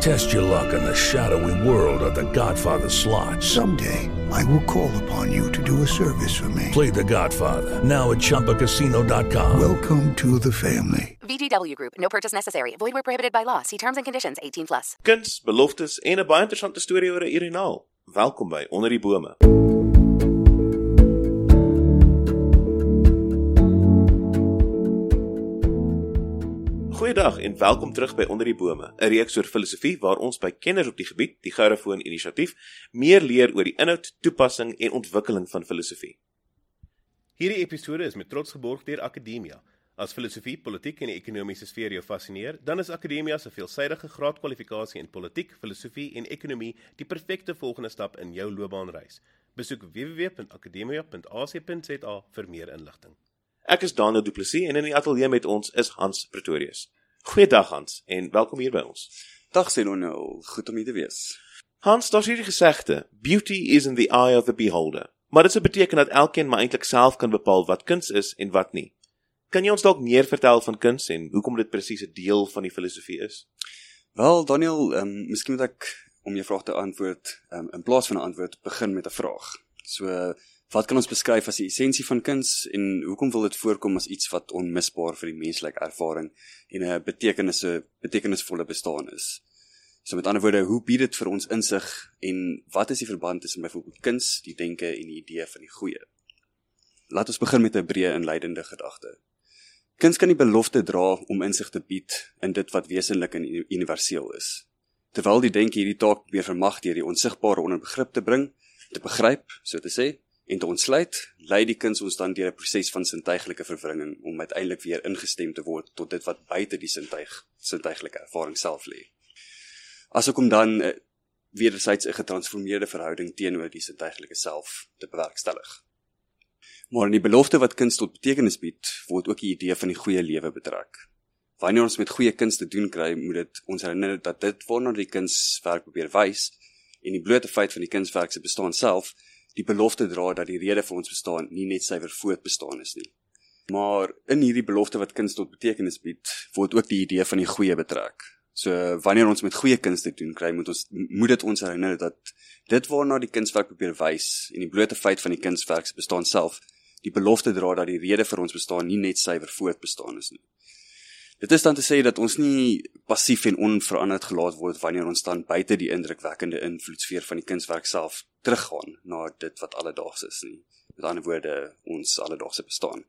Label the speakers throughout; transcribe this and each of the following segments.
Speaker 1: Test your luck in the shadowy world of The Godfather slot.
Speaker 2: Someday, I will call upon you to do a service for me.
Speaker 1: Play The Godfather now at ChumbaCasino.com.
Speaker 2: Welcome to the family.
Speaker 3: VGW Group. No purchase necessary. Void where prohibited by law. See terms and conditions. 18 plus.
Speaker 4: Kuns, beloftes en 'n baie interessante storie oor 'n urinaal. Welkom by Onder die Bome. Goeiedag en welkom terug by Onder die Bome, 'n reeks oor filosofie waar ons by kenners op die gebied, die Gerrefoon Inisiatief, meer leer oor die inhoud, toepassing en ontwikkeling van filosofie. Hierdie episode is met trots geborg deur Akademia. As filosofie, politiek en die ekonomiese sfeer jou fascineer, dan is Akademia se veelsidige graadkwalifikasie in politiek, filosofie en ekonomie die perfekte volgende stap in jou loopbaanreis. Besoek www.akademia.ac.za vir meer inligting. Ek is Daniel Du Plessis en in die ateljee met ons is Hans Pretorius. Goeiedag Hans en welkom hier by ons.
Speaker 5: Dag Senonel, goed om hier te wees.
Speaker 4: Hans, daar's hierdie gesegde: Beauty is in the eye of the beholder. Maar dit beteken dat elkeen maar eintlik self kan bepaal wat kuns is en wat nie. Kan jy ons dalk meer vertel van kuns en hoekom dit presies 'n deel van die filosofie is?
Speaker 5: Wel Daniel, ehm um, miskien moet ek om jou vraag te antwoord, ehm um, in plaas van 'n antwoord begin met 'n vraag. So wat kan ons beskryf as die essensie van kuns en hoekom wil dit voorkom as iets wat onmisbaar vir die menslike ervaring en 'n betekenisse betekenisvolle bestaan is? So met ander woorde, hoe bied dit vir ons insig en wat is die verband tussen byvoorbeeld kuns, die denke en die idee van die goeie? Laat ons begin met 'n breë inleidende gedagte. Kuns kan die belofte dra om insig te bied in dit wat wesenlik en universeel is. Terwyl die denke hierdie taak weer vermag deur die onsigbare onder begrip te bring, te begryp, so te sê, en te ontsluit, lei die kuns ons dan deur 'n proses van sintuiglike verwringing om uiteindelik weer ingestem te word tot dit wat buite die sintuig sintuiglike ervaring self lê. Asook om dan uh, wederzijds 'n getransformeerde verhouding teenoor die sintuiglike self te bewerkstellig. Maar in die belofte wat kuns tot betekenis bied, word ook die idee van die goeie lewe betrek. Wanneer ons met goeie kuns te doen kry, moet dit ons herinner dat dit waarna die kunswerk probeer wys en die blote feit van die kunswerk se bestaan self die belofte dra dat die rede vir ons bestaan nie net suiwer voortbestaan is nie. Maar in hierdie belofte wat kuns tot betekenis bied, word ook die idee van die goeie betrek. So wanneer ons met goeie kuns te doen kry, moet ons moet dit ons herinner dat dit waarna die kunswerk probeer wys en die blote feit van die kunswerk se bestaan self die belofte dra dat die rede vir ons bestaan nie net suiwer voortbestaan is nie. Dit is dan te sê dat ons nie passief en onveranderd gelaat word wanneer ons dan buite die indrukwekkende invloedsfeer van die kunswerk self teruggaan na dit wat alledaags is nie. Met ander woorde, ons alledaagse bestaan.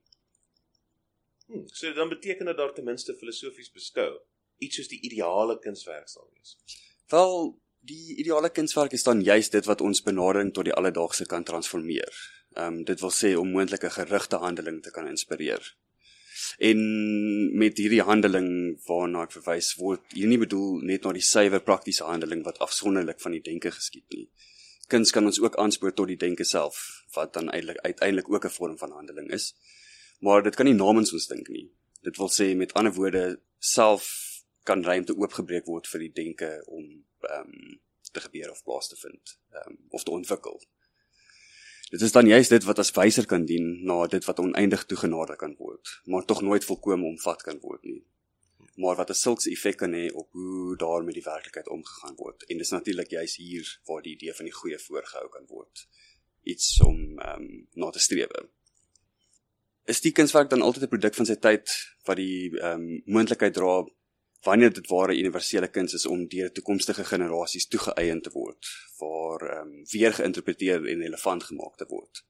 Speaker 4: Hmm, so dan beteken dit daar ten minste filosofies beskou iets soos die ideale kunswerk sal wees.
Speaker 5: Wel, die ideale kunswerk is dan juis dit wat ons benadering tot die alledaagse kan transformeer. Ehm um, dit wil sê om moontlike gerigte handeling te kan inspireer. En met hierdie handeling waarna ek verwys word, hier nie bedoel net na die suiwer praktiese handeling wat afsonderlik van die denke geskied nie. Kuns kan ons ook aanspoor tot die denke self wat dan eintlik uiteindelik ook 'n vorm van handeling is. Maar dit kan nie namens ons dink nie. Dit wil sê met ander woorde self kan ruimte oopgebreek word vir die denke om ehm um, te gebeur of plaas te vind, ehm um, of te ontwikkel. Dit is dan juist dit wat as wyser kan dien na dit wat oneindig toegenader kan word, maar tog nooit volkome omvat kan word nie. Maar wat 'n sulks effek kan hê op hoe daar met die werklikheid omgegaan word. En dis natuurlik juist hier waar die idee van die goeie voorgehou kan word. Iets om ehm um, na te streef. Is die kunswerk dan altyd 'n produk van sy tyd wat die ehm um, moontlikheid dra wanneer dit ware universele kuns is om deur toekomstige generasies toegeëien te word, waar ehm um, weer geïnterpreteer en relevant gemaak te word.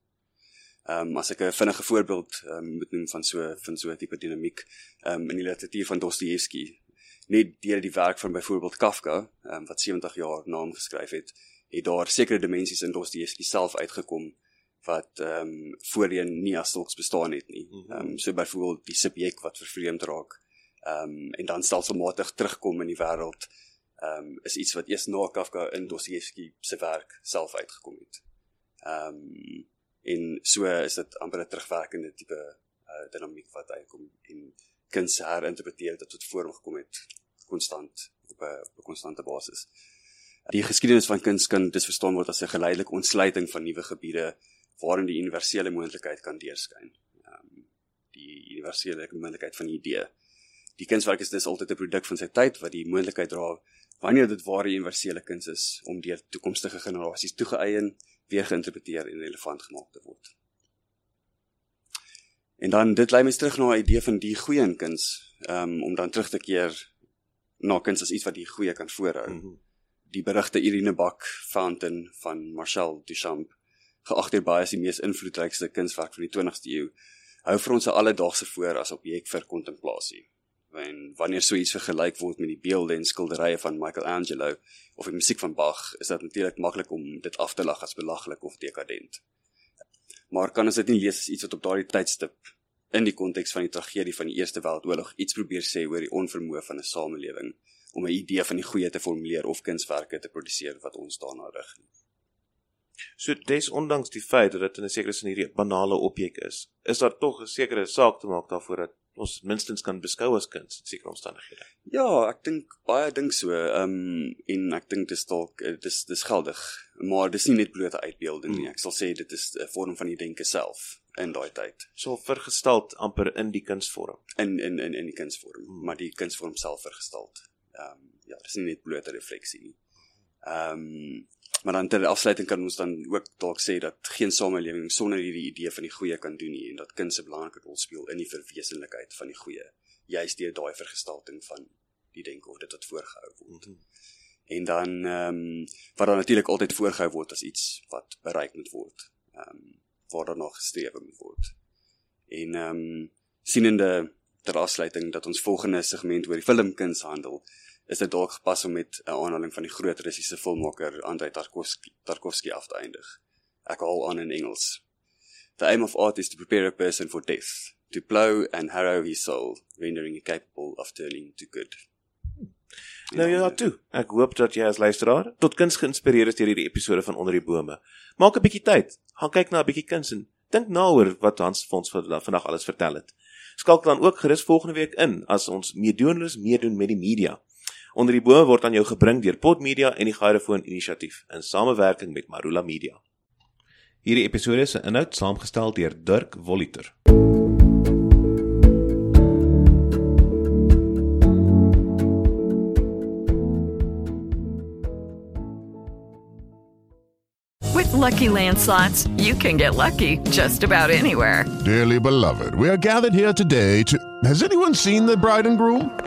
Speaker 5: Ehm um, as ek 'n vinnige voorbeeld um, moet noem van so van so 'n tipe dinamiek ehm um, in die literatuur van Dostoevsky, net deur die werk van byvoorbeeld Kafka, ehm um, wat 70 jaar na hom geskryf het, het daar sekere dimensies in Dostoevsky self uitgekom wat ehm um, voorheen nie as sulks bestaan het nie. Ehm um, so byvoorbeeld die subjek wat vervreemd raak ehm um, en dan stelselmatig terugkom in die wêreld ehm um, is iets wat eers na Kafka in Dostoevsky se werk self uitgekom het. Ehm um, en so is dit amper 'n terugwerkende tipe uh, dinamiek wat uitkom en kuns herinterpreteer het tot vorm gekom het konstant op 'n op 'n konstante basis. Die geskiedenis van kuns kan dus verstaan word as 'n geleidelike ontsluiting van nuwe gebiede waarin die universele moontlikheid kan deurskyn. Ehm um, die universele moontlikheid van 'n idee. Die kunswerk is dus altyd 'n produk van sy tyd wat die moontlikheid dra wanneer dit ware universele kuns is om deur toekomstige generasies toegeëien, weer geïnterpreteer en relevant gemaak te word. En dan dit lei my terug na 'n idee van die goeie in kuns, um, om dan terug te keer na kuns as iets wat die goeie kan voorhou. Mm -hmm. Die berigte Irene Bak Fountain van Marcel Duchamp, geag deur baie as die mees invloedrykste kunswerk van die 20ste eeu, hou vir ons 'n alledaagse voor as objek vir kontemplasie en wanneer so iets vergelyk word met die beelde en skilderye van Michelangelo of die musiek van Bach, is dit natuurlik maklik om dit af te lag as belaglik of dekadent. Maar kan ons dit nie lees as iets wat op daardie tydstip in die konteks van die tragedie van die Eerste Wêreldoorlog iets probeer sê oor die onvermoë van 'n samelewing om 'n idee van die goeie te formuleer of kunswerke te produseer wat ons daarna rig.
Speaker 4: So des ondanks die feit dat dit in 'n sekere sin hierdie banale objek is, is daar tog 'n sekere saak te maak daarvoor dat ons minstens kan beskou as kuns in sekere omstandighede.
Speaker 5: Ja, ek dink baie dink so. Ehm um, en ek dink dit is dalk eh, dis dis geldig, maar dis nie net blote uitbeelding nie. Hmm. Ek sal sê dit is 'n vorm van die denke self in daai tyd.
Speaker 4: So vergestald amper in die kunsvorm.
Speaker 5: In in in in die kunsvorm, hmm. maar die kunsvorm self vergestald. Ehm um, ja, dis nie net blote refleksie nie. Ehm um, Maar dan ter afsluiting kan ons dan ook dalk sê dat geen samelewing sonder hierdie idee van die goeie kan doen nie en dat kinders 'n belangrike rol speel in die verwesenlikheid van die goeie. Juist deur daai vergestalting van die dit wat voorgehou word. Mm -hmm. En dan ehm um, wat dan natuurlik altyd voorgehou word as iets wat bereik moet word. Ehm um, waar daar nog gestreef moet word. En ehm um, sienende ter afsluiting dat ons volgende segment oor die filmkuns handel is dit dalk gepas om met 'n aanhaling van die groot Russiese filmmaker Andrei Tarkovsky Tarkovsky af te eindig. Ek haal aan in Engels. The aim of art is to prepare a person for death, to plow and harrow his soul, rendering it capable of turning to good.
Speaker 4: Nou ja, toe. Ek hoop dat jy as luisteraar tot kuns geïnspireer is deur hierdie episode van Onder die Bome. Maak 'n bietjie tyd. Gaan kyk na 'n bietjie kuns en dink na oor wat Hans vir ons vandag alles vertel het. Skakel dan ook gerus volgende week in as ons meedoenloos meedoen met die media. Onder die bome word aan jou gebring deur Pot Media en die Gyrofoon Inisiatief in samewerking met Marula Media. Hierdie episode se inhoud saamgestel deur Dirk Voliter.
Speaker 6: With Lucky Land slots, you can get lucky just about anywhere.
Speaker 7: Dearly beloved, we are gathered here today to Has anyone seen the bride and groom?